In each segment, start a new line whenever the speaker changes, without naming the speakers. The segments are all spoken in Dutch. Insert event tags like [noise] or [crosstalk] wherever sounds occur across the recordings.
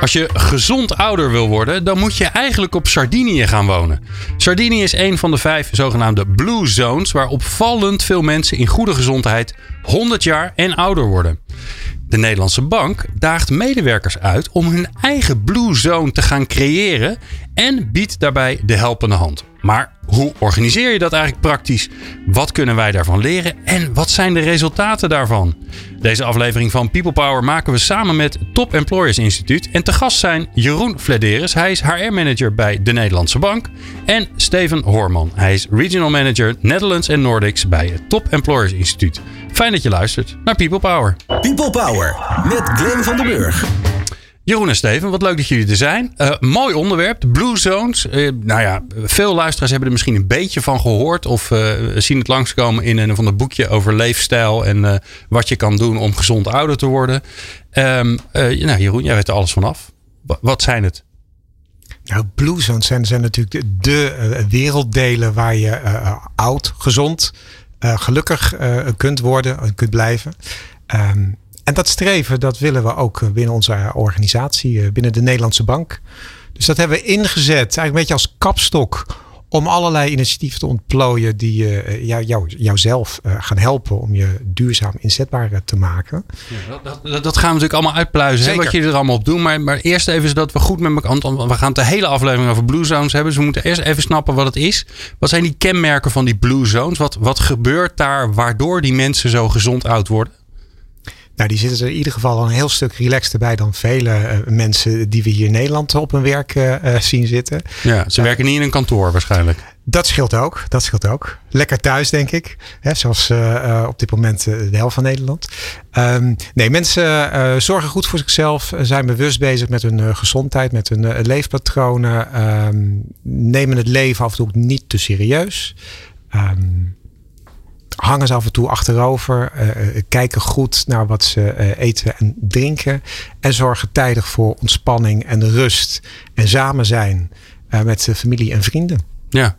Als je gezond ouder wil worden, dan moet je eigenlijk op Sardinië gaan wonen. Sardinië is een van de vijf zogenaamde Blue Zones, waar opvallend veel mensen in goede gezondheid 100 jaar en ouder worden. De Nederlandse bank daagt medewerkers uit om hun eigen Blue Zone te gaan creëren en biedt daarbij de helpende hand. Maar hoe organiseer je dat eigenlijk praktisch? Wat kunnen wij daarvan leren en wat zijn de resultaten daarvan? Deze aflevering van People Power maken we samen met Top Employers Instituut. En te gast zijn Jeroen Flederis, hij is HR-manager bij de Nederlandse Bank. En Steven Hoorman, hij is Regional Manager Netherlands en Nordics bij het Top Employers Instituut. Fijn dat je luistert naar People Power.
People Power met Glenn van den Burg.
Jeroen en Steven, wat leuk dat jullie er zijn. Uh, mooi onderwerp, de Blue Zones. Uh, nou ja, veel luisteraars hebben er misschien een beetje van gehoord. Of uh, zien het langskomen in een van de boekje over leefstijl. En wat je kan doen om gezond ouder te worden. Um, nou, Jeroen, jij weet er alles vanaf. Wat zijn het?
Nou, Blue Zones zijn, zijn natuurlijk de, de werelddelen waar je oud, gezond, gelukkig kunt worden, kunt blijven. Um, en dat streven, dat willen we ook eh, binnen onze organisatie, eh, binnen de Nederlandse Bank. Dus dat hebben we ingezet, eigenlijk een beetje als kapstok om allerlei initiatieven te ontplooien die uh, jou, jou, jouzelf uh, gaan helpen om je duurzaam inzetbaar te maken.
Ja, dat, dat, dat, gaan we natuurlijk allemaal uitpluizen, hè, wat je er allemaal op doet. Maar, maar eerst even zodat we goed met elkaar, want we gaan de hele aflevering over Blue Zones hebben. Dus we moeten eerst even snappen wat het is. Wat zijn die kenmerken van die Blue Zones? Wat, wat gebeurt daar waardoor die mensen zo gezond oud worden?
Nou, die zitten er in ieder geval een heel stuk relaxter bij dan vele uh, mensen die we hier in Nederland op hun werk uh, zien zitten.
Ja, ze werken niet in een kantoor waarschijnlijk.
Dat scheelt ook. Dat scheelt ook. Lekker thuis, denk ik. Hè, zoals uh, op dit moment de helft van Nederland. Um, nee, mensen zorgen goed voor zichzelf. Zijn bewust bezig met hun gezondheid, met hun leefpatronen. Um, nemen het leven af en toe niet te serieus. Um, hangen ze af en toe achterover, uh, kijken goed naar wat ze uh, eten en drinken en zorgen tijdig voor ontspanning en rust en samen zijn met familie en vrienden.
Ja.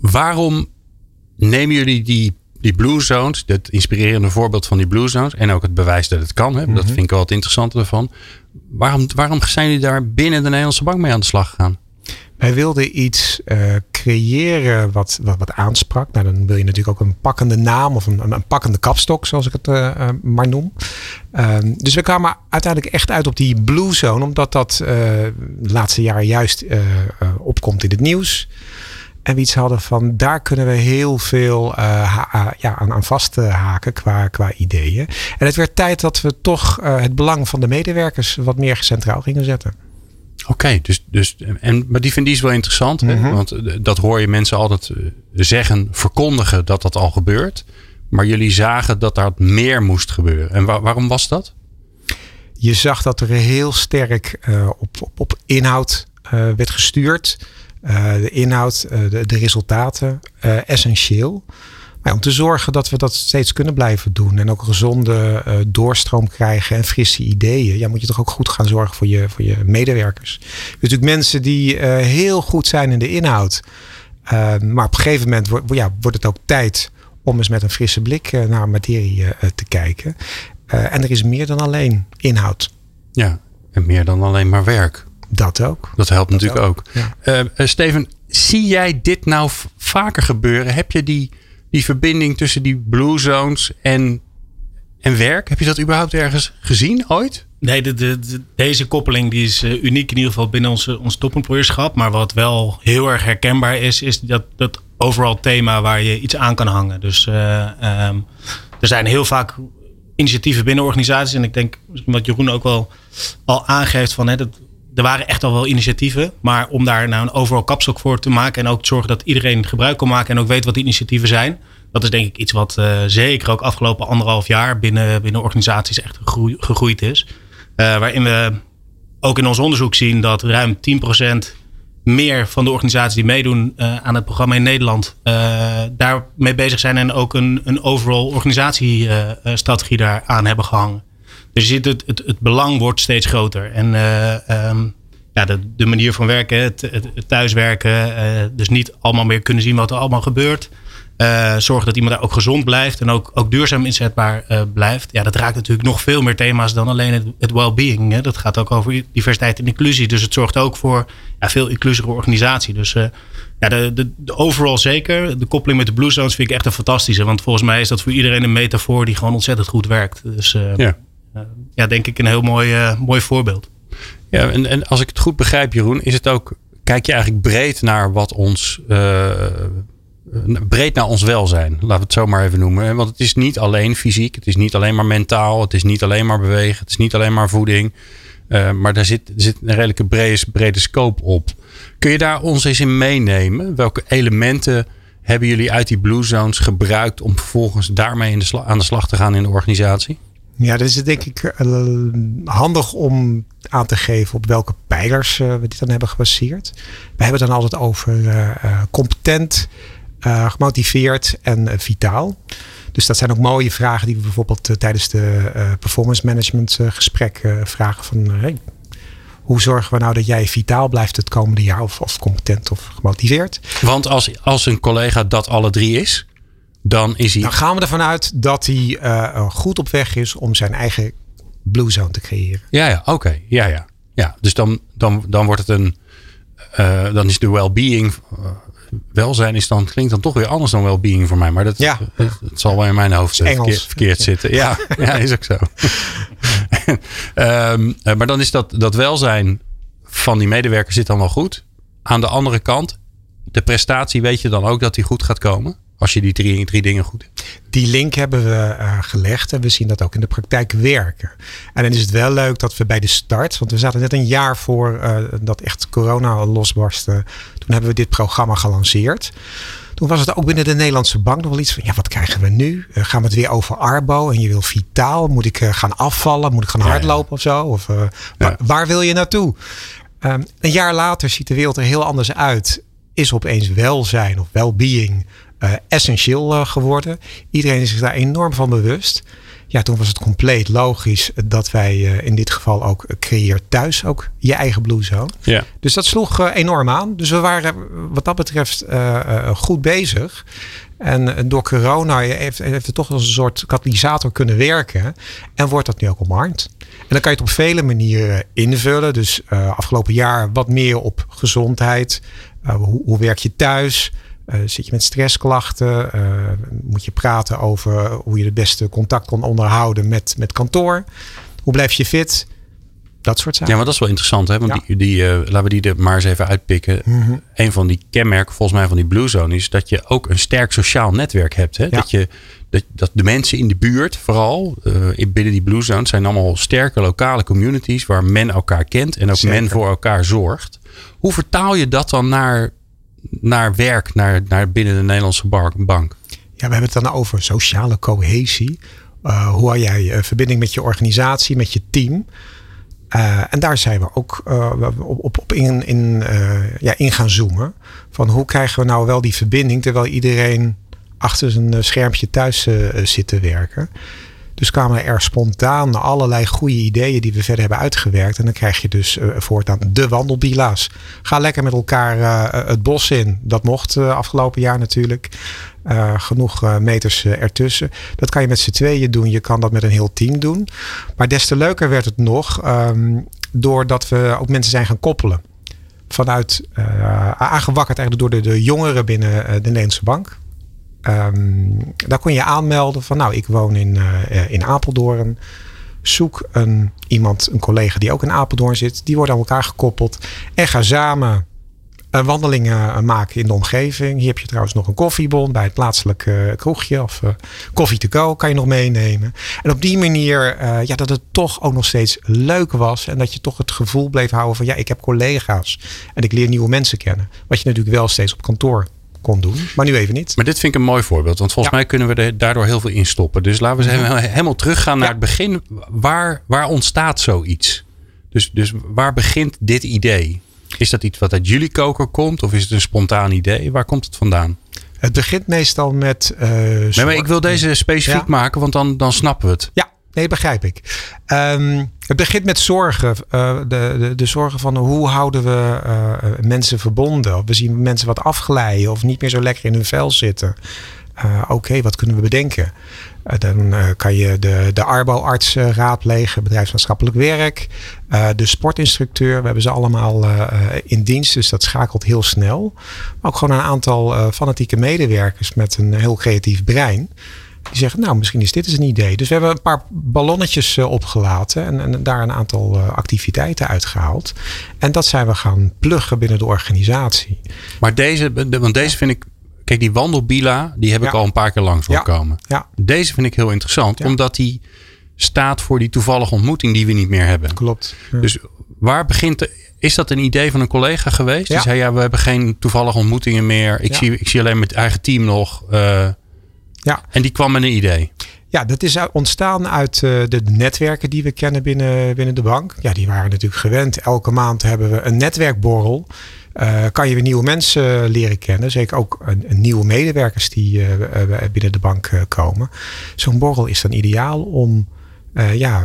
Waarom nemen jullie die, die Blue Zones, het inspirerende voorbeeld van die Blue Zones en ook het bewijs dat het kan, hè? dat mhm. vind ik wel het interessante ervan. Waarom, waarom zijn jullie daar binnen de Nederlandse bank mee aan de slag gegaan?
Wij wilden iets uh, creëren wat, wat, wat, aansprak. Nou, dan wil je natuurlijk ook een pakkende naam of een, een pakkende kapstok, zoals ik het uh, maar noem. Um, dus we kwamen uiteindelijk echt uit op die blue zone, omdat dat de laatste jaren juist opkomt in het nieuws. En we iets hadden van daar kunnen we heel veel ja, aan, aan vasthaken qua, qua ideeën. En het werd tijd dat we toch het belang van de medewerkers wat meer centraal gingen zetten.
Oké, dus, dus en, maar die vind die is wel interessant. hè? Mhm. Want eh, dat hoor je mensen altijd eh, zeggen, verkondigen dat dat al gebeurt. Maar jullie zagen dat daar meer moest gebeuren. En waarom was dat?
Je zag dat er heel sterk uh, op, op, op, inhoud uh, werd gestuurd. Uh, de inhoud, de, de, resultaten, essentieel. Maar om te zorgen dat we dat steeds kunnen blijven doen. En ook een gezonde uh, doorstroom krijgen en frisse ideeën. Ja, moet je toch ook goed gaan zorgen voor je, voor je medewerkers. Hebt natuurlijk mensen die uh, heel goed zijn in de inhoud. Uh, maar op een gegeven moment wordt, ja, wordt het ook tijd om eens met een frisse blik naar materie te kijken. en er is meer dan alleen inhoud.
Ja, en meer dan alleen maar werk.
Dat ook.
Dat helpt natuurlijk ook. Ja. Steven, zie jij dit nou vaker gebeuren? Heb je die die verbinding tussen die blue zones en, en werk. Heb je dat überhaupt ergens gezien ooit?
Nee, de, de, deze koppeling die is uh, uniek in ieder geval binnen onze, ons topemployerschap. Maar wat wel heel erg herkenbaar is, is dat, dat overal thema waar je iets aan kan hangen. Dus uh, um, er zijn heel vaak initiatieven binnen organisaties. En ik denk wat Jeroen ook wel al aangeeft van hè, dat er waren echt al wel initiatieven. Maar om daar nou een overal kapstok voor te maken. En ook te zorgen dat iedereen gebruik kan maken. En ook weet wat die initiatieven zijn. Dat is denk ik iets wat uh, zeker ook afgelopen anderhalf jaar binnen, binnen organisaties echt gegroeid is. Uh, waarin we ook in ons onderzoek zien dat ruim 10% meer van de organisaties die meedoen aan het programma in Nederland daarmee bezig zijn en ook een, een overall organisatiestrategie daar aan hebben gehangen. Dus je het, het, het belang wordt steeds groter. En ehm, ja, de, de manier van werken, het, het, thuiswerken, dus niet allemaal meer kunnen zien wat er allemaal gebeurt. Uh, zorgen dat iemand daar ook gezond blijft en ook, ook duurzaam inzetbaar uh, blijft. Ja, dat raakt natuurlijk nog veel meer thema's dan alleen het, het well-being. Dat gaat ook over diversiteit en inclusie. Dus het zorgt ook voor ja, veel inclusieve organisatie. Dus uh, ja, de, de, de, overal zeker. De koppeling met de Blue Zones vind ik echt een fantastische. Want volgens mij is dat voor iedereen een metafoor die gewoon ontzettend goed werkt. Dus ja, ja denk ik een heel mooi, mooi voorbeeld.
Ja, en, en als ik het goed begrijp, Jeroen, is het ook. Kijk je eigenlijk breed naar wat ons breed naar ons welzijn. Laten we het zo maar even noemen. Want het is niet alleen fysiek. Het is niet alleen maar mentaal. Het is niet alleen maar bewegen. Het is niet alleen maar voeding. Uh, maar daar zit, zit een redelijke brede, brede scope op. Kun je daar ons eens in meenemen? Welke elementen hebben jullie uit die Blue Zones gebruikt om vervolgens daarmee in de aan de slag te gaan in de organisatie?
Ja, dat is denk ik uh, handig om aan te geven op welke pijlers we dit dan hebben gebaseerd. We hebben het dan altijd over competent, uh, gemotiveerd en uh, vitaal. Dus dat zijn ook mooie vragen die we bijvoorbeeld uh, tijdens de performance management gesprek vragen van hey, hoe zorgen we nou dat jij vitaal blijft het komende jaar of, of competent of gemotiveerd?
Want als, als een collega dat alle drie is, dan is hij.
Dan gaan we ervan uit dat hij goed op weg is om zijn eigen blue zone te creëren.
Ja, ja, oké. Ja, ja. ja. Dus dan, dan, dan wordt het een. dan is de well-being welzijn is dan, klinkt dan toch weer anders dan well-being voor mij. Maar dat,
ja.
het, zal wel in mijn hoofd verkeerd, verkeerd zitten. Ja, [laughs] ja, is ook zo. um, [laughs] maar dan is dat, dat welzijn van die medewerker zit dan wel goed. Aan de andere kant, de prestatie weet je dan ook dat die goed gaat komen. Als je die drie, drie dingen goed hebt.
Die link hebben we uh, gelegd en we zien dat ook in de praktijk werken. En dan is het wel leuk dat we bij de start, want we zaten net een jaar voor uh, dat echt corona losbarstte. Toen hebben we dit programma gelanceerd. Toen was het ook binnen de Nederlandse bank nog wel iets van, ja, wat krijgen we nu? Uh, gaan we het weer over Arbo en je wil vitaal? Moet ik gaan afvallen? Moet ik gaan hardlopen of zo? Of waar, waar, wil je naartoe? Um, een jaar later ziet de wereld er heel anders uit. Is opeens welzijn of well-being uh, essentieel uh, geworden. Iedereen is zich daar enorm van bewust. Ja, toen was het compleet logisch dat wij uh, in dit geval ook creëer thuis ook je eigen blue zone.
Ja.
Dus dat sloeg enorm aan. Dus we waren wat dat betreft goed bezig. En door corona heeft, heeft het toch als een soort katalysator kunnen werken. En wordt dat nu ook omarmd. En dan kan je het op vele manieren invullen. Dus afgelopen jaar wat meer op gezondheid. hoe, hoe werk je thuis? Uh, zit je met stressklachten? Uh, moet je praten over hoe je het beste contact kan onderhouden met, met kantoor? Hoe blijf je fit? Dat soort zaken.
Ja, maar dat is wel interessant. Hè? Want die, die uh, laten we die er maar eens even uitpikken. Mm -hmm. Een van die kenmerken volgens mij van die Blue Zone is dat je ook een sterk sociaal netwerk hebt. Hè? Ja. Dat, je, dat, dat de mensen in de buurt vooral binnen die Blue Zone zijn allemaal sterke lokale communities waar men elkaar kent en ook Zeker. men voor elkaar zorgt. Hoe vertaal je dat dan naar naar werk, naar, naar binnen de Nederlandse bank?
Ja, we hebben het dan over sociale cohesie. Uh, hoe hou jij uh, verbinding met je organisatie, met je team? Uh, en daar zijn we ook op, op, op in, in, ja, in gaan zoomen. Van hoe krijgen we nou wel die verbinding terwijl iedereen achter zijn schermpje thuis zit te werken. Dus kwamen er spontaan allerlei goede ideeën die we verder hebben uitgewerkt. En dan krijg je dus uh, voortaan de wandelbila's. Ga lekker met elkaar uh, het bos in. Dat mocht afgelopen jaar natuurlijk. genoeg meters ertussen. Dat kan je met z'n tweeën doen. Je kan dat met een heel team doen. Maar des te leuker werd het nog. Um, doordat we ook mensen zijn gaan koppelen. Vanuit aangewakkerd eigenlijk door de, de jongeren binnen de Nederlandse Bank. Um, daar kon je aanmelden van nou, ik woon in, uh, in Apeldoorn. Zoek een, iemand, een collega die ook in Apeldoorn zit. Die worden aan elkaar gekoppeld. En ga samen uh, maken in de omgeving. Hier heb je trouwens nog een koffiebon bij het plaatselijke kroegje. Of uh, koffie to go kan je nog meenemen. En op die manier, ja, dat het toch ook nog steeds leuk was. En dat je toch het gevoel bleef houden van ja, ik heb collega's. En ik leer nieuwe mensen kennen. Wat je natuurlijk wel steeds op kantoor kon doen. Maar nu even niet.
Maar dit vind ik een mooi voorbeeld. Want volgens ja. mij kunnen we er daardoor heel veel in stoppen. Dus laten we eens -hmm. helemaal teruggaan naar ja. het begin. Waar, waar ontstaat zoiets? Dus, dus waar begint dit idee? Is dat iets wat uit jullie koker komt? Of is het een spontaan idee? Waar komt het vandaan?
Het begint meestal met. Uh,
nee, maar ik wil deze specifiek maken, want dan, dan snappen we het.
Ja, nee, begrijp ik. Um, het begint met zorgen. Uh, de, de, de, zorgen van hoe houden we uh, mensen verbonden. We zien mensen wat afglijden of niet meer zo lekker in hun vel zitten. Uh, Oké, wat kunnen we bedenken? Dan kan je de, de arbo-arts raadplegen, bedrijfsmaatschappelijk werk, de sportinstructeur. We hebben ze allemaal in dienst, dus dat schakelt heel snel. Maar ook gewoon een aantal fanatieke medewerkers met een heel creatief brein. Die zeggen, nou, misschien is dit eens een idee. Dus we hebben een paar ballonnetjes opgelaten en, en, daar een aantal activiteiten uitgehaald. En dat zijn we gaan pluggen binnen de organisatie.
Maar deze, want deze vind ik Kijk, die wandelbila, die heb ik al een paar keer langs horen komen.
Ja.
Deze vind ik heel interessant, omdat die staat voor die toevallige ontmoeting die we niet meer hebben.
Klopt.
Dus waar begint de, is dat een idee van een collega geweest? Die zei ja, we hebben geen toevallige ontmoetingen meer. Ik, zie, ik zie alleen met eigen team nog. Uh, ja. En die kwam met een idee.
Ja, dat is ontstaan uit uh, de netwerken die we kennen binnen, binnen de bank. Ja, die waren natuurlijk gewend. Elke maand hebben we een netwerkborrel. Uh, kan je weer nieuwe mensen leren kennen. Zeker ook een, een nieuwe medewerkers die uh, binnen de bank komen. Zo'n borrel is dan ideaal om ja,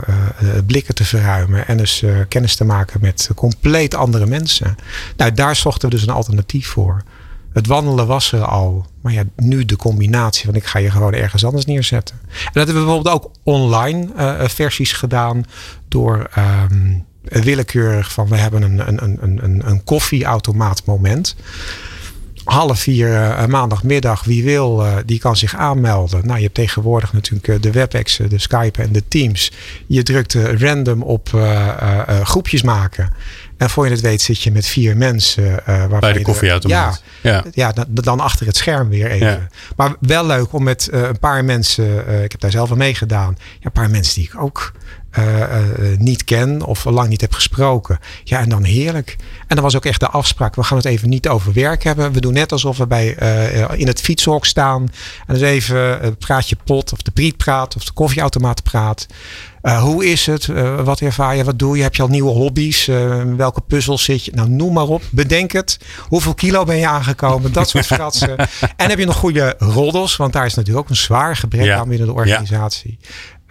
blikken te verruimen en dus kennis te maken met compleet andere mensen. Nou, daar zochten we dus een alternatief voor. Het wandelen was er al. Maar ja, nu de combinatie van ik ga je gewoon ergens anders neerzetten. En dat hebben we bijvoorbeeld ook online versies gedaan door. Um, willekeurig van we hebben een, een, een, een, een koffieautomaat moment. Half vier uh, maandagmiddag, wie wil, die kan zich aanmelden. Nou, je hebt tegenwoordig natuurlijk de WebEx, de Skype en de Teams. Je drukt random op groepjes maken. En voor je het weet zit je met vier mensen.
Bij de koffieautomaat.
Ja, ja. ja dan, achter het scherm weer even. Ja. Maar wel leuk om met een paar mensen, ik heb daar zelf aan meegedaan. Ja, een paar mensen die ik ook uh, niet ken of lang niet heb gesproken. Ja, en dan heerlijk. En dan was ook echt de afspraak. We gaan het even niet over werk hebben. We doen net alsof we bij, in het fietshok staan. En dus even het praatje pot of de priet praat of de koffieautomaat praat. Uh, hoe is het? Uh, wat ervaar je? Wat doe je? Heb je al nieuwe hobby's? Uh, welke puzzels zit je? Nou, noem maar op. Bedenk het. Hoeveel kilo ben je aangekomen? Dat soort [laughs] fratsen. en heb je nog goede roddels? Want daar is natuurlijk ook een zwaar gebrek ja. aan binnen de organisatie.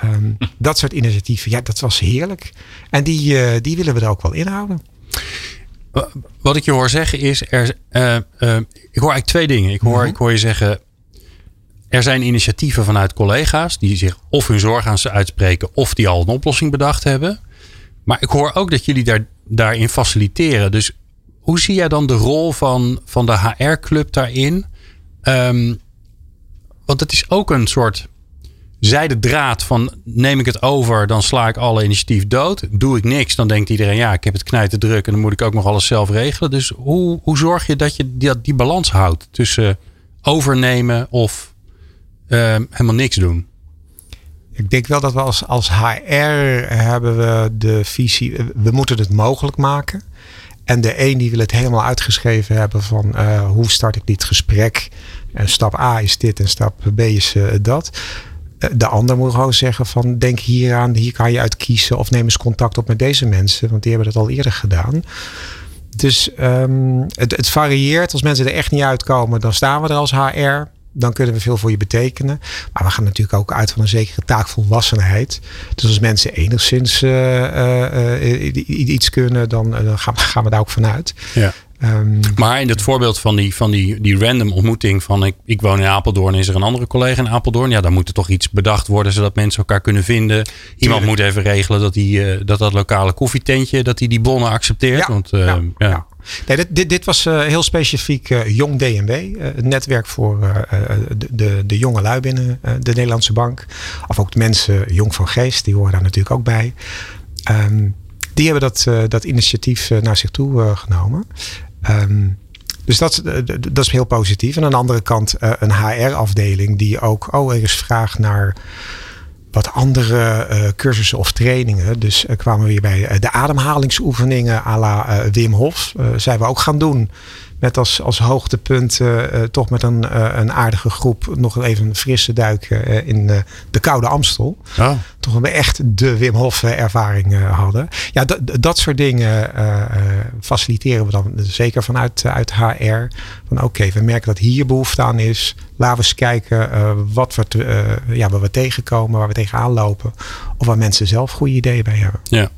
Um, dat soort initiatieven, ja, dat was heerlijk. En die, uh, die willen we er ook wel inhouden.
Wat ik je hoor zeggen is, er, uh, uh, ik hoor eigenlijk twee dingen. Ik hoor, -hmm. ik hoor je zeggen, er zijn initiatieven vanuit collega's die zich of hun zorg aan ze uitspreken of die al een oplossing bedacht hebben. Maar ik hoor ook dat jullie daar, daarin faciliteren. Dus hoe zie jij dan de rol van, van de HR-club daarin? Um, want het is ook een soort zijde draad van neem ik het over, dan sla ik alle initiatief dood. Doe ik niks, dan denkt iedereen ja, ik heb het knijten druk en dan moet ik ook nog alles zelf regelen. Dus hoe, hoe zorg je dat je die, die balans houdt tussen overnemen of uh, helemaal niks doen?
Ik denk wel dat we als, als HR hebben we de visie, we moeten het mogelijk maken. En de een die wil het helemaal uitgeschreven hebben van uh, hoe start ik dit gesprek. En stap A is dit en stap B is uh, dat. De ander moet gewoon zeggen van denk hier aan, hier kan je uit kiezen of neem eens contact op met deze mensen, want die hebben dat al eerder gedaan. Dus um, het, het, varieert. Als mensen er echt niet uitkomen, dan staan we er als HR. Dan kunnen we veel voor je betekenen. Maar we gaan natuurlijk ook uit van een zekere taakvolwassenheid. Dus als mensen enigszins uh, uh, iets kunnen, dan, dan gaan, gaan, we daar ook vanuit.
Ja. Um, maar in het voorbeeld van die, van die, die random ontmoeting van ik, ik woon in Apeldoorn, is er een andere collega in Apeldoorn. Ja, dan moet er toch iets bedacht worden zodat mensen elkaar kunnen vinden. Iemand moet even regelen dat, die, uh, dat dat lokale koffietentje, dat die die bonnen accepteert.
Ja,
want, uh,
ja, ja. ja. Nee, dit, dit, dit was uh, heel specifiek Jong DNB. het netwerk voor de, de, de jonge lui binnen de Nederlandse bank. Of ook de mensen jong van geest, die horen daar natuurlijk ook bij. Um, die hebben dat, dat initiatief naar zich toe genomen. Um, dus dat, dat is heel positief. En aan de andere kant uh, een HR-afdeling die ook, oh, er is vraag naar wat andere uh, cursussen of trainingen. Dus kwamen we weer bij de ademhalingsoefeningen à la Wim Hof. zijn we ook gaan doen Met als, als hoogtepunt uh, toch met een, uh, een aardige groep nog even een frisse duik uh, in de koude Amstel. Toch we echt de Wim Hof ervaring hadden. Ja, dat soort dingen faciliteren we dan zeker vanuit uit HR. Van oké, we merken dat hier behoefte aan is. Laten we eens kijken wat, we, ja, waar we tegenkomen, waar we tegenaan lopen. Of waar mensen zelf goede ideeën bij hebben.
Ja.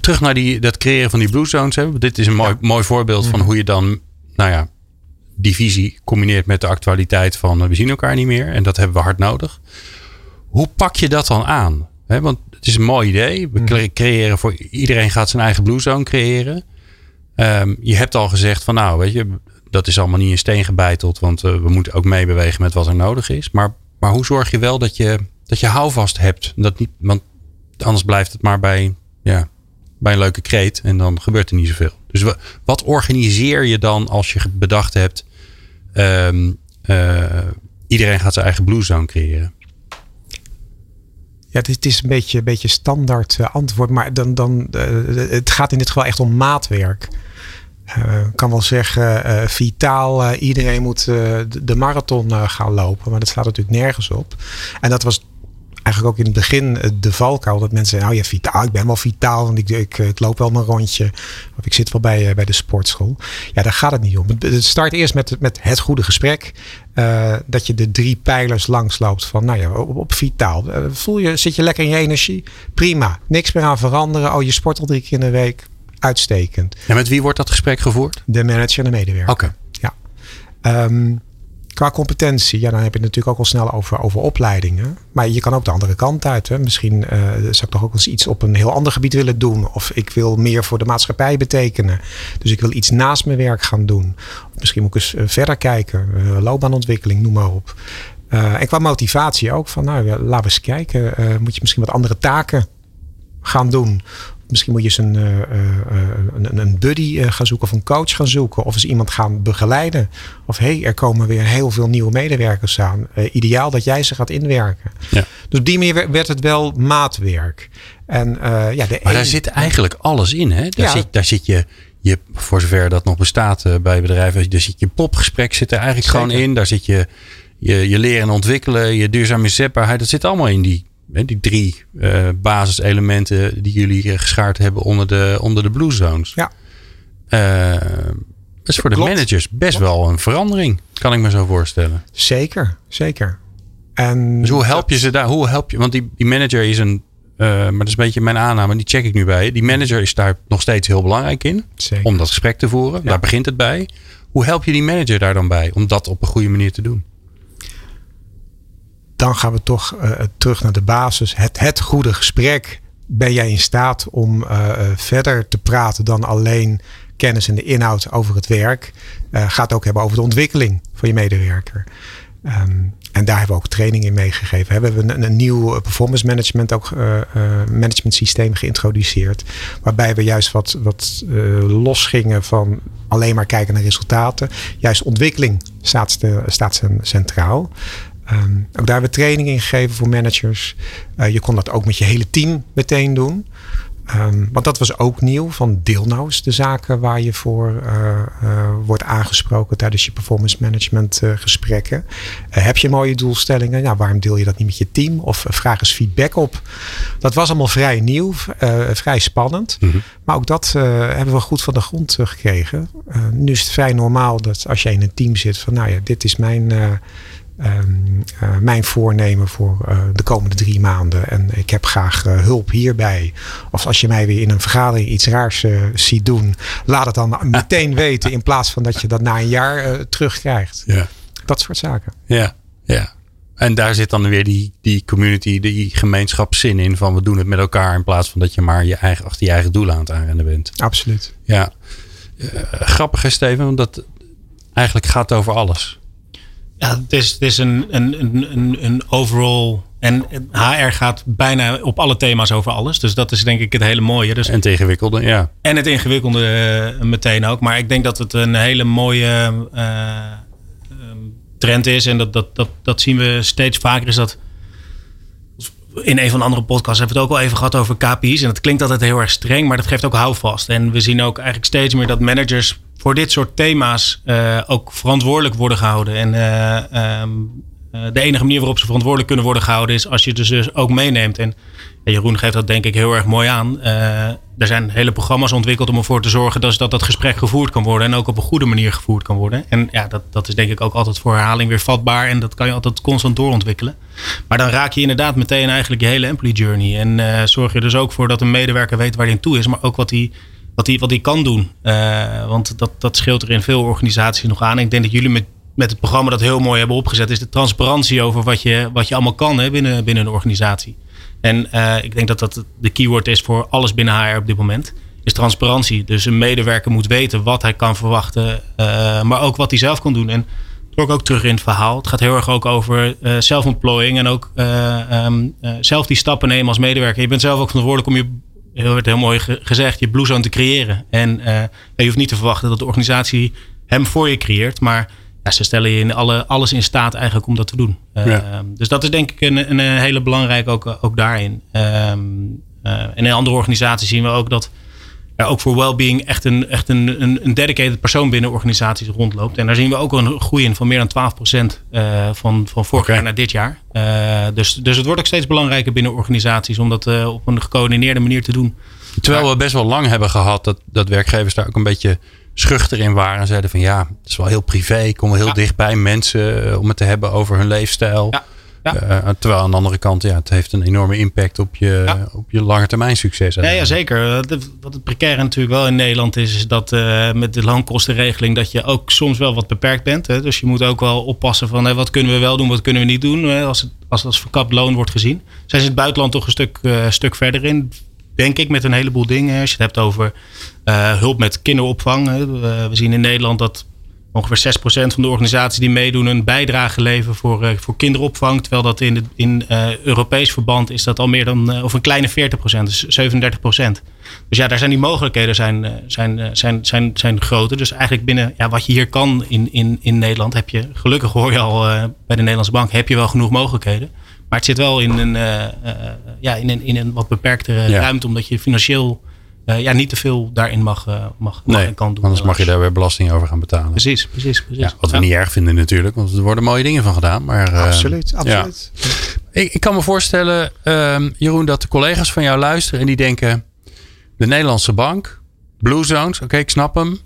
Terug naar die, dat creëren van die blue zones. Hè. Dit is een mooi, mooi voorbeeld van mhm. hoe je dan nou ja, die visie combineert met de actualiteit van we zien elkaar niet meer en dat hebben we hard nodig. Hoe pak je dat dan aan? want het is een mooi idee. We hmm. creëren voor iedereen gaat zijn eigen blue zone creëren. Um, je hebt al gezegd van nou, weet je, dat is allemaal niet in steen gebeiteld, want uh, we moeten ook meebewegen met wat er nodig is. Maar, maar hoe zorg je wel dat je, dat je houvast hebt? Dat niet, want anders blijft het maar bij, ja, bij een leuke kreet en dan gebeurt er niet zoveel. Dus wat organiseer je dan als je bedacht hebt, um, iedereen gaat zijn eigen blue zone creëren?
Ja, het is een beetje, een beetje standaard uh, antwoord, maar dan, dan, uh, het gaat in dit geval echt om maatwerk. Ik kan wel zeggen, vitaal, iedereen moet de marathon gaan lopen, maar dat staat natuurlijk nergens op. En dat was eigenlijk ook in het begin eh, de valkuil. Dat mensen zeggen, nou ja, vitaal, ik ben wel vitaal. Want ik, ik, ik loop wel mijn rondje. Of ik zit wel bij, eh, bij de sportschool. Ja, daar gaat het niet om. Het start eerst met, met het goede gesprek. Uh, dat je de drie pijlers langs loopt van, nou ja, op, op vitaal. voel je, zit je lekker in je energie? Prima. Niks meer aan veranderen. Oh, je sport al drie keer in de week. Uitstekend.
En met wie wordt dat gesprek gevoerd?
De manager en de medewerker.
Oké.
Ja. Um, Qua competentie, ja, dan heb je het natuurlijk ook al snel over, over opleidingen. Maar je kan ook de andere kant uit. Hè. Misschien uh, zou ik toch ook eens iets op een heel ander gebied willen doen. Of ik wil meer voor de maatschappij betekenen. Dus ik wil iets naast mijn werk gaan doen. Of misschien moet ik eens eh, verder kijken. Uh, loopbaanontwikkeling, noem maar op. en qua motivatie ook van, nou, laten we eens kijken. moet je misschien wat andere taken gaan doen? Misschien moet je eens een, uh, een, een buddy gaan zoeken of een coach gaan zoeken. Of eens iemand gaan begeleiden. Of hé, hey, er komen weer heel veel nieuwe medewerkers aan. ideaal dat jij ze gaat inwerken. Ja. Dus op die manier werd het wel maatwerk. En, ja, de
maar daar zit eigenlijk alles in. Hè? Daar, zit, daar zit je, je, voor zover dat nog bestaat bij bedrijven, daar zit je popgesprek zit er eigenlijk gewoon in. Daar zit je, je, je leren en ontwikkelen, je duurzame zetbaarheid. Dat zit allemaal in die die drie uh, basiselementen die jullie geschaard hebben onder de, onder de Blue Zones.
Ja.
Uh, dat is voor de managers best wel een verandering, kan ik me zo voorstellen.
Zeker, zeker. En
dus hoe help je ze daar? Hoe help je? Want die, die manager is een, uh, maar dat is een beetje mijn aanname, die check ik nu bij. Die manager is daar nog steeds heel belangrijk in. Zeker. Om dat gesprek te voeren. Daar begint het bij. Hoe help je die manager daar dan bij om dat op een goede manier te doen?
Dan gaan we toch uh, terug naar de basis. Het, het goede gesprek. Ben jij in staat om uh, verder te praten dan alleen kennis en de inhoud over het werk? Uh, gaat ook hebben over de ontwikkeling van je medewerker. Um, en daar hebben we ook training in meegegeven. We hebben een, een nieuw performance management, ook, management systeem geïntroduceerd. Waarbij we juist wat, wat los gingen van alleen maar kijken naar resultaten. Juist ontwikkeling staat, staat centraal. Um, ook daar hebben we training in gegeven voor managers. Uh, je kon dat ook met je hele team meteen doen. Um, want dat was ook nieuw. Van deel nou eens de zaken waar je voor uh, uh, wordt aangesproken tijdens je performance management gesprekken. heb je mooie doelstellingen? Nou, waarom deel je dat niet met je team? Of vraag eens feedback op. Dat was allemaal vrij nieuw, vrij spannend. Mm -hmm. Maar ook dat hebben we goed van de grond gekregen. nu is het vrij normaal dat als jij in een team zit van nou ja, dit is mijn Um, uh, mijn voornemen voor uh, de komende drie maanden. En ik heb graag uh, hulp hierbij. Of als je mij weer in een vergadering iets raars ziet doen, laat het dan [laughs] meteen weten. In plaats van dat je dat na een jaar terugkrijgt.
Ja.
Dat soort zaken.
Ja, ja. En daar zit dan weer die, die community, die gemeenschapszin in. Van we doen het met elkaar. In plaats van dat je maar je eigen, achter je eigen doelen aan het aanrennen bent.
Absoluut.
Ja. grappig is Steven, want dat eigenlijk gaat over alles.
Ja, het is, het is een, een, een, een overall. En HR gaat bijna op alle thema's over alles. Dus dat is denk ik het hele mooie. Dus,
en het ingewikkelde, ja.
En het ingewikkelde uh, meteen ook. Maar ik denk dat het een hele mooie uh, trend is. En dat, dat, dat, dat zien we steeds vaker. Is dat in een van de andere podcasts hebben we het ook al even gehad over KPI's. En dat klinkt altijd heel erg streng, maar dat geeft ook houvast. En we zien ook eigenlijk steeds meer dat managers voor dit soort thema's ook verantwoordelijk worden gehouden. En ehm, de enige manier waarop ze verantwoordelijk kunnen worden gehouden is als je ze dus ook meeneemt. En Jeroen geeft dat denk ik heel erg mooi aan. Er zijn hele programma's ontwikkeld om ervoor te zorgen dat, dat dat gesprek gevoerd kan worden. En ook op een goede manier gevoerd kan worden. En ja, dat, dat is denk ik ook altijd voor herhaling weer vatbaar. En dat kan je altijd constant doorontwikkelen. Maar dan raak je inderdaad meteen eigenlijk je hele employee journey. En zorg je dus ook voor dat een medewerker weet waar hij aan toe is. Maar ook wat hij, wat hij, wat kan doen. Uh, want dat, dat scheelt er in veel organisaties nog aan. Ik denk dat jullie met met het programma dat heel mooi hebben opgezet, is de transparantie over wat je, wat je allemaal kan hè, binnen, binnen een organisatie. En uh, ik denk dat dat de keyword is voor alles binnen HR op dit moment. Is transparantie. Dus een medewerker moet weten wat hij kan verwachten. Uh, maar ook wat hij zelf kan doen. En dat ook terug in het verhaal. Het gaat heel erg ook over self-employing. En ook um, zelf die stappen nemen als medewerker. Je bent zelf ook verantwoordelijk om je heel, heel mooi gezegd, je blue zone te creëren. En uh, je hoeft niet te verwachten dat de organisatie hem voor je creëert. Maar ze stellen je in alle, alles in staat eigenlijk om dat te doen. Ehm, dus dat is denk ik een, een hele belangrijke ook, ook daarin. Ehm, eh, en in andere organisaties zien we ook dat er ook voor well-being echt, een, echt een, een, een dedicated persoon binnen organisaties rondloopt. En daar zien we ook een groei in van meer dan 12% uh, van, van vorig jaar naar dit jaar. Uh, dus, dus het wordt ook steeds belangrijker binnen organisaties om dat uh, op een gecoördineerde manier te doen.
Terwijl we best wel lang hebben gehad dat, dat werkgevers daar ook een beetje schuchter in waren. En zeiden van ja, het is wel heel privé. Kom wel heel dicht bij mensen eh, om het te hebben over hun leefstijl. Ja. Uh, terwijl aan de andere kant, ja, het heeft een enorme impact op je, ja. op je lange termijn succes.
Ja, ja, zeker. Wat het precaire natuurlijk wel in Nederland is, is dat uh, met de loonkostenregeling dat je ook soms wel wat beperkt bent. Hè? Dus je moet ook wel oppassen van wat kunnen we wel doen, wat kunnen we niet doen. Hè? Als het als, als verkapt loon wordt gezien. Zijn ze het buitenland toch een stuk, uh, stuk verder in denk ik, met een heleboel dingen. Als je het hebt over uh, hulp met kinderopvang. we zien in Nederland dat ongeveer 6% van de organisaties die meedoen een bijdrage leveren voor, uh, voor kinderopvang. Terwijl dat in, de, in uh, Europees verband is dat al meer dan, of een kleine 40%, dus 37%. Dus ja, daar zijn die mogelijkheden zijn, zijn, zijn, zijn, zijn groter. Dus eigenlijk binnen ja, wat je hier kan in, in, in Nederland heb je, gelukkig hoor je al bij de Nederlandse bank, heb je wel genoeg mogelijkheden. Maar het zit wel in een, ja, in een, in een wat beperktere ja. ruimte, omdat je financieel uh, ja, niet te veel daarin mag, mag,
nee,
en kan doen.
Anders mag je daar weer belasting over gaan betalen.
Precies, precies. precies.
Ja, wat we niet erg vinden natuurlijk, want er worden mooie dingen van gedaan. Maar,
absoluut, absoluut.
Ik, ik, kan me voorstellen, ehm, Jeroen, dat de collega's van jou luisteren en die denken: de Nederlandse bank, Blue Zones, oké, ik snap hem.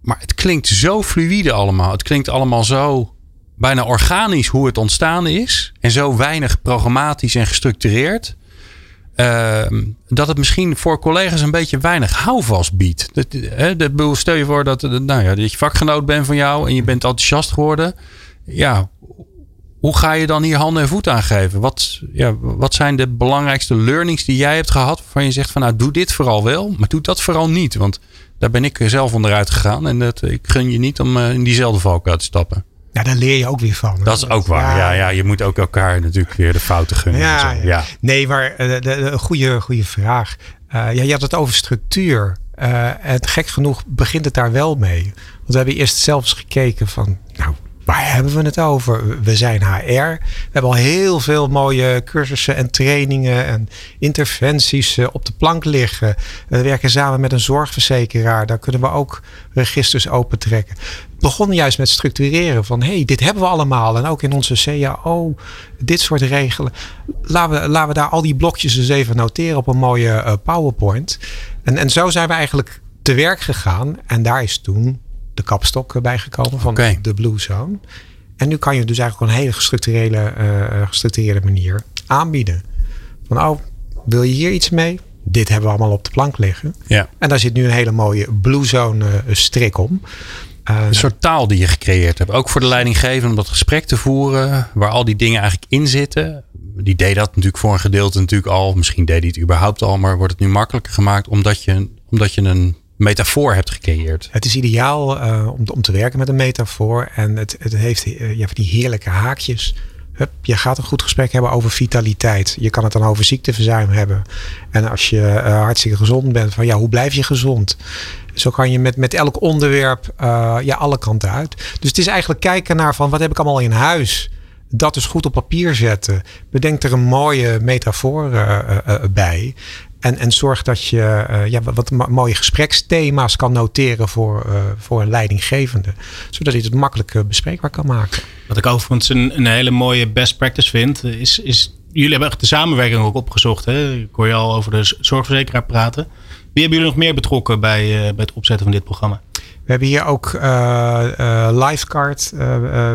maar het klinkt zo fluïde allemaal. Het klinkt allemaal zo bijna organisch hoe het ontstaan is. En zo weinig programmatisch en gestructureerd. Uh, dat het misschien voor collega's een beetje weinig houvast biedt. Stel je voor dat, nou ja, dat je vakgenoot bent van jou en je bent enthousiast geworden. Ja, hoe ga je dan hier handen en voeten aan geven? Wat, ja, wat zijn de belangrijkste learnings die jij hebt gehad? Waarvan je zegt van nou doe dit vooral wel, maar doe dat vooral niet. Want daar ben ik zelf onderuit gegaan. En dat, ik gun je niet om in diezelfde valkuil te stappen.
Ja, daar leer je ook weer van.
Dat is ook waar. Ja, ja, je moet ook elkaar natuurlijk weer de fouten gunnen. Ja, ja.
nee, maar de, de, goede, goede vraag. Uh, ja, je had het over structuur. Uh, en gek genoeg begint het daar wel mee. Want we hebben eerst zelfs gekeken van, nou, Waar hebben we het over? We zijn HR. We hebben al heel veel mooie cursussen en trainingen en interventies eh, op de plank liggen. We werken samen met een zorgverzekeraar. Daar kunnen we ook registers opentrekken. We begonnen juist met structureren van hey, dit hebben we allemaal. En ook in onze CAO, dit soort regelen. Laten we, laten we daar al die blokjes eens even noteren op een mooie uh, PowerPoint. En, en zo zijn we eigenlijk te werk gegaan. En daar is toen de kapstok bijgekomen van de Blue Zone. En nu kan je dus eigenlijk op een hele gestructureerde, uh, gestructureerde manier aanbieden. Van oh, wil je hier iets mee? Dit hebben we allemaal op de plank liggen.
Ja.
En daar zit nu een hele mooie Blue Zone uh, strik om.
een soort taal die je gecreëerd hebt. Ook voor de leidinggevende om dat gesprek te voeren. Waar al die dingen eigenlijk in zitten. Die deed dat natuurlijk voor een gedeelte natuurlijk al. Misschien deed hij het überhaupt al. Maar wordt het nu makkelijker gemaakt omdat je, omdat je een metafoor hebt gecreëerd.
Het is ideaal uh, om, om te werken met een metafoor. En het, het heeft uh, je die heerlijke haakjes. Hup, je gaat een goed gesprek hebben over vitaliteit. Je kan het dan over ziekteverzuim hebben. En als je uh, hartstikke gezond bent, van ja, hoe blijf je gezond? Zo kan je met, met elk onderwerp ja, alle kanten uit. Dus het is eigenlijk kijken naar van wat heb ik allemaal in huis? Dat is goed op papier zetten. Bedenk er een mooie metafoor bij. En, en zorg dat je uh, ja, wat mooie gespreksthema's kan noteren voor, uh, voor een leidinggevende. Zodat hij het makkelijk bespreekbaar kan maken.
Wat ik overigens een, een hele mooie best practice vind, is, is jullie hebben echt de samenwerking ook opgezocht. Hè? Ik hoor je al over de zorgverzekeraar praten. Wie hebben jullie nog meer betrokken bij, uh, bij het opzetten van dit programma?
We hebben hier ook uh, uh, Livecard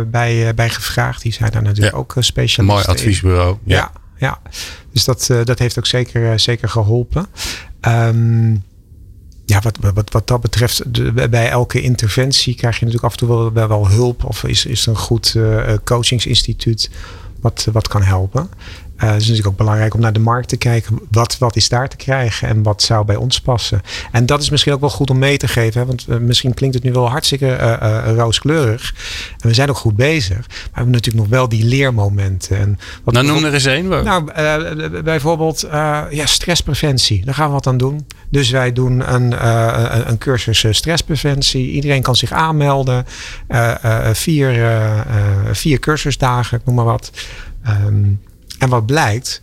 bij, bij gevraagd. Die zijn daar natuurlijk ook specialisten.
Mooi adviesbureau.
Ja, ja. Ja. Dus dat, dat heeft ook zeker, zeker geholpen. Um, ja, wat, wat, wat dat betreft, bij elke interventie krijg je natuurlijk af en toe wel, wel hulp. Of is, is een goed coachingsinstituut wat, wat kan helpen. Uh, het is natuurlijk ook belangrijk om naar de markt te kijken. Wat, wat is daar te krijgen en wat zou bij ons passen? En dat is misschien ook wel goed om mee te geven. Hè? Want uh, misschien klinkt het nu wel hartstikke uh, rooskleurig. En we zijn ook goed bezig. Maar we hebben natuurlijk nog wel die leermomenten. En
wat nou, noem er eens één.
Een. Nou, bijvoorbeeld ja, stresspreventie. Daar gaan we wat aan doen. Dus wij doen een, een cursus stresspreventie. Iedereen kan zich aanmelden. vier, vier cursusdagen, ik noem maar wat. Um, en wat blijkt,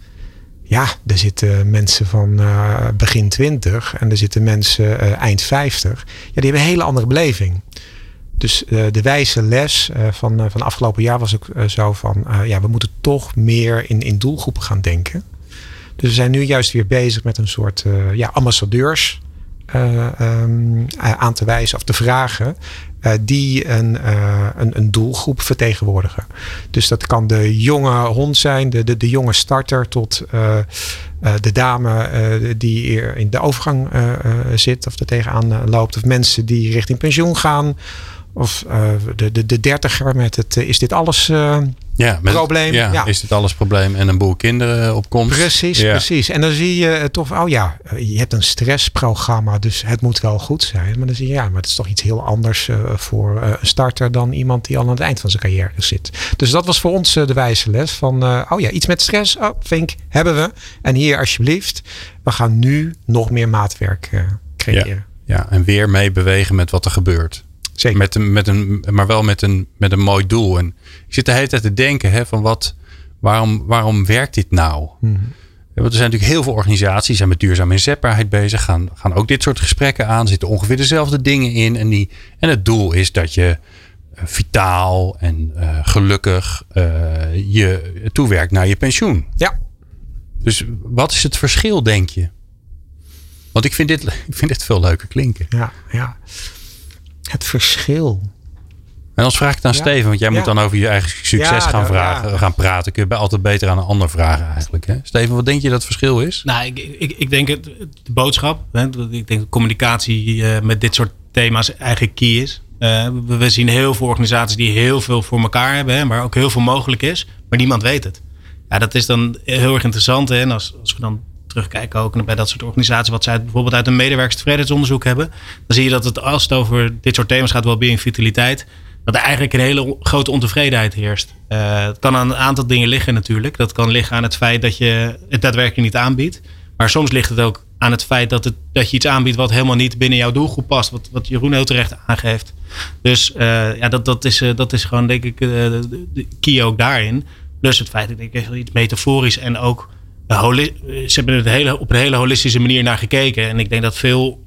ja, er zitten mensen van uh, begin 20 en er zitten mensen uh, eind 50. Ja, die hebben een hele andere beleving. Dus uh, de wijze les van, van afgelopen jaar was ook zo van, ja, we moeten toch meer in, in doelgroepen gaan denken. Dus we zijn nu juist weer bezig met een soort ja, ambassadeurs um, aan te wijzen of te vragen. Uh, die een, uh, een, een, doelgroep vertegenwoordigen. Dus dat kan de jonge hond zijn, de, de, de jonge starter, tot uh, de dame die in de overgang zit of er tegenaan loopt, of mensen die richting pensioen gaan. Of de, de, de dertiger met het is dit alles
ja, met,
probleem.
Ja, ja, is dit alles probleem en een boel kinderen op komst.
Precies, ja. precies. En dan zie je toch, oh ja, je hebt een stressprogramma, dus het moet wel goed zijn. Maar dan zie je, ja, maar het is toch iets heel anders uh, voor uh, een starter dan iemand die al aan het eind van zijn carrière zit. Dus dat was voor ons uh, de wijze les van, oh ja, iets met stress, oh, Vink, hebben we. En hier alsjeblieft, we gaan nu nog meer maatwerk creëren.
Ja, ja, en weer meebewegen met wat er gebeurt.
Zeker.
Met een, met een, maar wel met een, met een mooi doel. En ik zit de hele tijd te denken hè, van wat, waarom, waarom werkt dit nou? Mm Want er zijn natuurlijk heel veel organisaties die zijn met duurzame inzetbaarheid bezig. Gaan, gaan ook dit soort gesprekken aan. Zitten ongeveer dezelfde dingen in. En, die, en het doel is dat je uh, vitaal en uh, gelukkig uh, je toewerkt naar je pensioen.
Ja.
Dus wat is het verschil, denk je? Want ik vind dit, ik vind dit veel leuker klinken.
Ja, ja het verschil.
En als vraag ik dan ja. Steven, want jij moet dan over je eigen succes gaan, nou, vragen, gaan praten. Kun je altijd beter aan een ander vragen eigenlijk. Hè? Steven, wat denk je dat het verschil is?
Nou, ik, ik, ik denk het, de boodschap. Hè, ik denk dat communicatie uh, met dit soort thema's eigenlijk key is. Uh, we, we, zien heel veel organisaties die heel veel voor elkaar hebben, hè, waar ook heel veel mogelijk is, maar niemand weet het. Ja, dat is dan heel erg interessant. Hè, en als, als we dan terugkijken ook bij dat soort organisaties, wat zij bijvoorbeeld uit een medewerkerstevredenheidsonderzoek hebben, dan zie je dat het als het over dit soort thema's gaat, wel in vitaliteit, dat er eigenlijk een hele grote ontevredenheid heerst. Uh, het kan aan een aantal dingen liggen natuurlijk. Dat kan liggen aan het feit dat je het daadwerkelijk niet aanbiedt. Maar soms ligt het ook aan het feit dat, het, dat je iets aanbiedt wat helemaal niet binnen jouw doelgroep past. Wat, wat Jeroen heel terecht aangeeft. Dus uh, ja, dat, dat, is, uh, dat is gewoon denk ik de key ook daarin. Plus het feit dat ik iets metaforisch en ook ze hebben het hele, op een hele holistische manier naar gekeken. En ik denk dat veel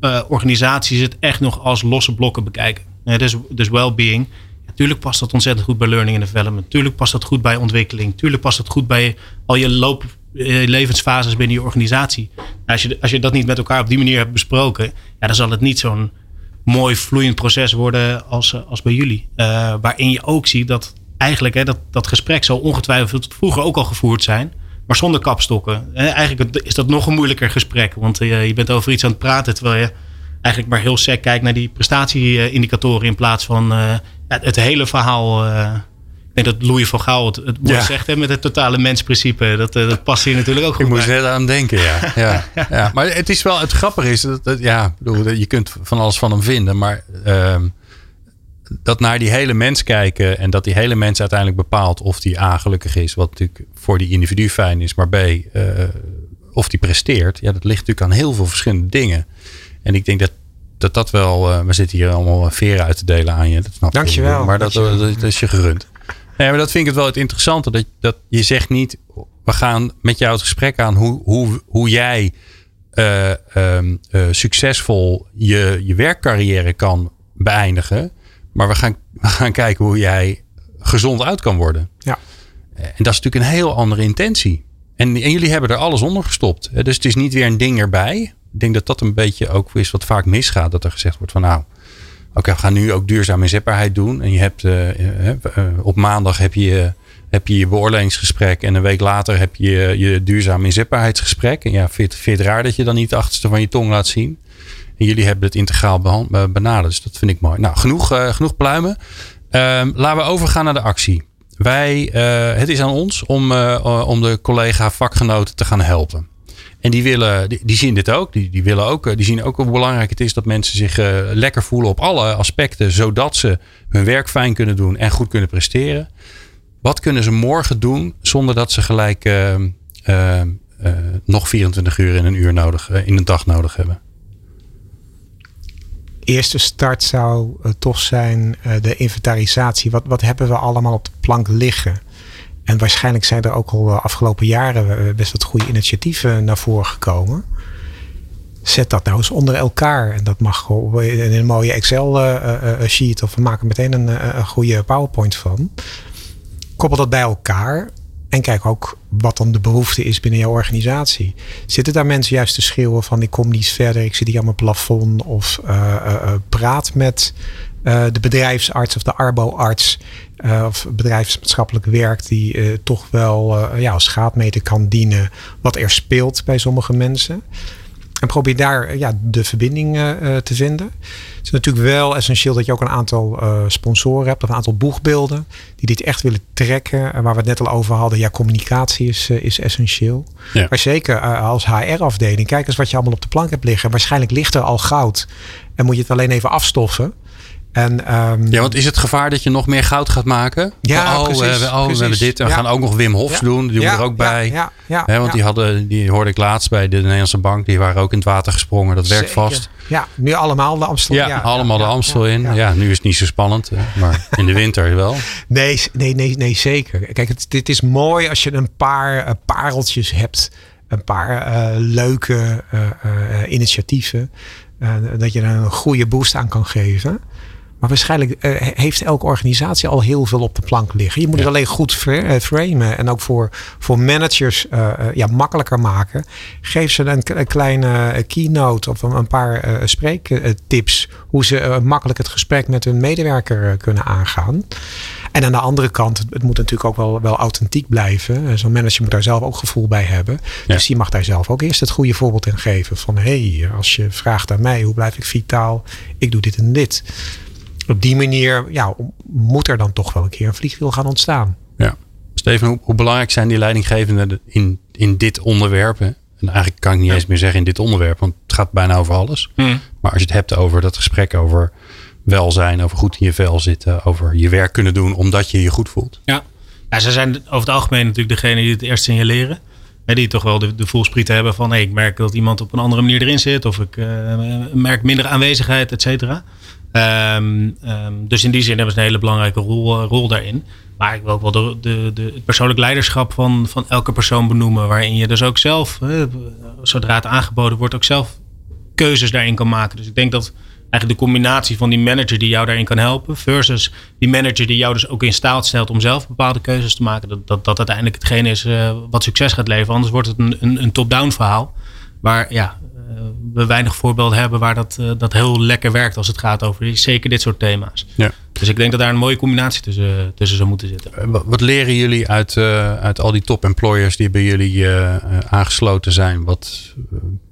uh, organisaties het echt nog als losse blokken bekijken. Dus, dus well-being. Natuurlijk past dat ontzettend goed bij learning and development. Natuurlijk past dat goed bij ontwikkeling. Tuurlijk past dat goed bij al je loop, uh, levensfases binnen je organisatie. Als je, als je dat niet met elkaar op die manier hebt besproken, ja, dan zal het niet zo'n mooi vloeiend proces worden als, uh, als bij jullie. waarin je ook ziet dat eigenlijk hè, dat, dat gesprek zal ongetwijfeld vroeger ook al gevoerd zijn maar zonder kapstokken. Eigenlijk is dat nog een moeilijker gesprek. Want eh, je bent over iets aan het praten terwijl je eigenlijk maar heel sec kijkt naar die prestatieindicatoren in plaats van uh, het hele verhaal. Uh, ik denk dat Louis van Gaal het, het ja. zegt hè, met het totale mensprincipe. Dat, dat past hier natuurlijk ook goed
Ik moest net aan denken, ja. ja, [laughs] ja. Maar het is wel, het grappige is, dat, dat ja, bedoel, je kunt van alles van hem vinden, maar uh, dat naar die hele mens kijken en dat die hele mens uiteindelijk bepaalt of die A gelukkig is, wat natuurlijk voor die individu fijn is, maar B uh, of die presteert, ja, dat ligt natuurlijk aan heel veel verschillende dingen. En ik denk dat dat, dat wel, uh, we zitten hier allemaal veren uit te delen aan je. Dat snap
Dankjewel.
Maar dat, dat, dat, is je gerund. Nee, maar dat vind ik het wel het interessante. Dat, dat je zegt niet, we gaan met jou het gesprek aan hoe, hoe, hoe jij ehm, succesvol je, je werkcarrière kan beëindigen. Maar we gaan, [laughs] we gaan kijken hoe jij gezond uit kan worden.
Ja.
En dat is natuurlijk een heel andere intentie. En, en jullie hebben er alles onder gestopt. Dus het is niet weer een ding erbij. Ik denk dat dat een beetje ook is wat vaak misgaat. Dat er gezegd wordt van nou, oké, we gaan nu ook duurzame inzetbaarheid doen. En je hebt uh, op maandag heb je, heb je je beoordelingsgesprek. En een week later heb je je duurzame inzetbaarheidsgesprek. En ja, vind, vind je het raar dat je dan niet de achterste van je tong laat zien. En jullie hebben het integraal benaderd. Dus dat vind ik mooi. Nou, genoeg, genoeg pluimen. Ehm, laten we overgaan naar de actie. Wij, uh, het is aan ons om, om de collega vakgenoten te gaan helpen. En die, willen, die, zien dit ook. Die, die, willen ook. Die zien ook hoe belangrijk het is dat mensen zich lekker voelen op alle aspecten. Zodat ze hun werk fijn kunnen doen en goed kunnen presteren. Wat kunnen ze morgen doen zonder dat ze gelijk nog 24 uur in een uur nodig, in een dag nodig hebben?
Eerste start zou uh, toch zijn uh, de inventarisatie. Wat, wat hebben we allemaal op de plank liggen? En waarschijnlijk zijn er ook al de afgelopen jaren best wat goede initiatieven naar voren gekomen. Zet dat nou eens onder elkaar. En dat mag in een mooie Excel-sheet of we maken meteen een, een goede PowerPoint van. Koppel dat bij elkaar en kijk ook wat dan de behoefte is binnen jouw organisatie. Zitten daar mensen juist te schreeuwen van ik kom niet verder, ik zit hier aan mijn plafond. Of uh, uh, praat met de bedrijfsarts of de arboarts of bedrijfsmaatschappelijk werk die toch wel ja, als schaatmeter kan dienen wat er speelt bij sommige mensen. En probeer daar ja, de verbinding uh, te vinden. Het is natuurlijk wel essentieel dat je ook een aantal uh, sponsoren hebt, of een aantal boegbeelden, die dit echt willen trekken. En waar we het net al over hadden, ja, communicatie is, uh, is essentieel. Ja. Maar zeker als HR-afdeling, kijk eens wat je allemaal op de plank hebt liggen. Waarschijnlijk ligt er al goud en moet je het alleen even afstoffen. En, um,
ja, want is het gevaar dat je nog meer goud gaat maken?
Ja,
oh,
precies,
we, oh,
precies.
we hebben dit. En we
ja.
gaan ook nog Wim Hofs
ja.
doen. Die doen er ook bij.
Ja, ja,
He, want die, hadden, die hoorde ik laatst bij de Nederlandse bank. Die waren ook in het water gesprongen. Dat werkt
Zeker.
vast.
Ja, nu allemaal de Amstel.
Ja, allemaal de Amstel in. Ja. nu is het niet zo spannend. Maar in de winter [laughs] wel.
Nee, nee, nee, nee zeker. Kijk, het, dit is mooi als je een paar uh, pareltjes hebt. Een paar uh, leuke uh, initiatieven. dat je er een goede boost aan kan geven. Maar waarschijnlijk uh, heeft elke organisatie al heel veel op de plank liggen. Je moet ja. het alleen goed framen en ook voor, voor managers uh, ja, makkelijker maken. Geef ze een, een kleine keynote of een, paar uh, spreektips hoe ze makkelijk het gesprek met hun medewerker kunnen aangaan. En aan de andere kant, het moet natuurlijk ook wel, wel authentiek blijven. Zo'n manager moet daar zelf ook gevoel bij hebben. Ja. Dus die mag daar zelf ook eerst het goede voorbeeld in geven. Van hé, hey, als je vraagt aan mij, hoe blijf ik vitaal? Ik doe dit en dit op die manier ja, moet er dan toch wel een keer een vliegwiel gaan ontstaan.
Ja. Steven, hoe, hoe belangrijk zijn die leidinggevenden in, in dit onderwerp? Hè? En eigenlijk kan ik niet ja. eens meer zeggen in dit onderwerp, want het gaat bijna over alles. Maar als je het hebt over dat gesprek over welzijn, over goed in je vel zitten, over je werk kunnen doen omdat je je goed voelt.
Ja, ja ze zijn over het algemeen natuurlijk degene die het eerst signaleren. Die toch wel de, de voelsprieten hebben van hey, ik merk dat iemand op een andere manier erin zit. Of ik uh, merk minder aanwezigheid, et cetera. Um, um, dus in die zin hebben ze een hele belangrijke rol, uh, rol daarin. Maar ik wil ook wel de, de, de, het persoonlijk leiderschap van, van elke persoon benoemen. Waarin je dus ook zelf, zodra het aangeboden wordt, ook zelf keuzes daarin kan maken. Dus ik denk dat eigenlijk de combinatie van die manager die jou daarin kan helpen. Versus die manager die jou dus ook in staat stelt om zelf bepaalde keuzes te maken. Dat dat, dat uiteindelijk hetgene is uh, wat succes gaat leveren. Anders wordt het een, een, een top-down verhaal. Waar ja, we weinig voorbeelden hebben waar dat, uh, dat heel lekker werkt als het gaat over zeker dit soort thema's.
Ja.
Dus ik denk dat daar een mooie combinatie tussen, tussen zou moeten zitten.
Wat leren jullie uit, uit al die top employers die bij jullie aangesloten zijn? Wat,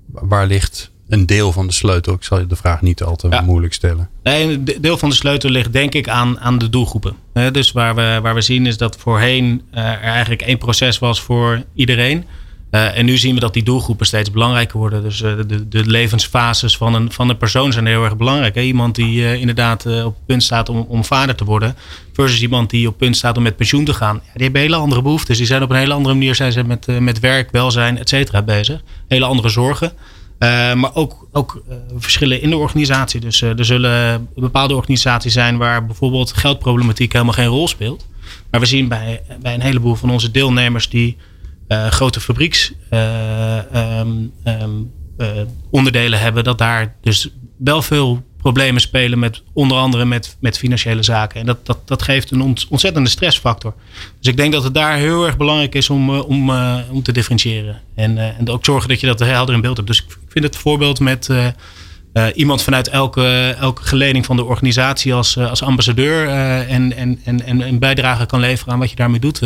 waar ligt een deel van de sleutel? Ik zal je de vraag niet al te ja. moeilijk stellen.
Nee, een deel van de sleutel ligt denk ik aan, aan de doelgroepen. dus waar we, waar we zien is dat voorheen er eigenlijk één proces was voor iedereen. Uh, en nu zien we dat die doelgroepen steeds belangrijker worden. Dus uh, de, de, levensfases van een, van een persoon zijn heel erg belangrijk. Iemand die inderdaad op het punt staat om, om vader te worden. Versus iemand die op het punt staat om met pensioen te gaan. Ja, die hebben hele andere behoeftes. Die zijn op een hele andere manier zijn ze met, met werk, welzijn, et cetera bezig. Hele andere zorgen. Maar ook, ook verschillen in de organisatie. Dus er zullen bepaalde organisaties zijn waar bijvoorbeeld geldproblematiek helemaal geen rol speelt. Maar we zien bij, bij een heleboel van onze deelnemers die grote fabrieks uh, um, um, hebben, dat daar dus wel veel problemen spelen met onder andere met, met financiële zaken. En dat, dat, dat geeft een ontzettende stressfactor. Dus ik denk dat het daar heel erg belangrijk is om, uh, om, uh, om te differentiëren. En, uh, en ook zorgen dat je dat helder in beeld hebt. Dus ik vind het voorbeeld met iemand vanuit elke, elke geleding van de organisatie als, als ambassadeur en, en, en, en een bijdrage kan leveren aan wat je daarmee doet.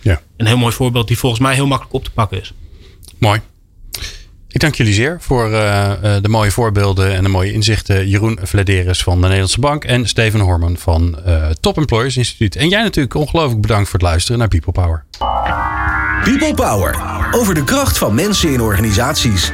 ja. Een heel mooi voorbeeld die volgens mij heel makkelijk op te pakken is.
Mooi. Ik dank jullie zeer voor uh, de mooie voorbeelden en de mooie inzichten. Jeroen Vladeres van de Nederlandse Bank en Steven Horman van uh, Top Employers Instituut. En jij natuurlijk ongelooflijk bedankt voor het luisteren naar People Power.
People Power. Over de kracht van mensen in organisaties.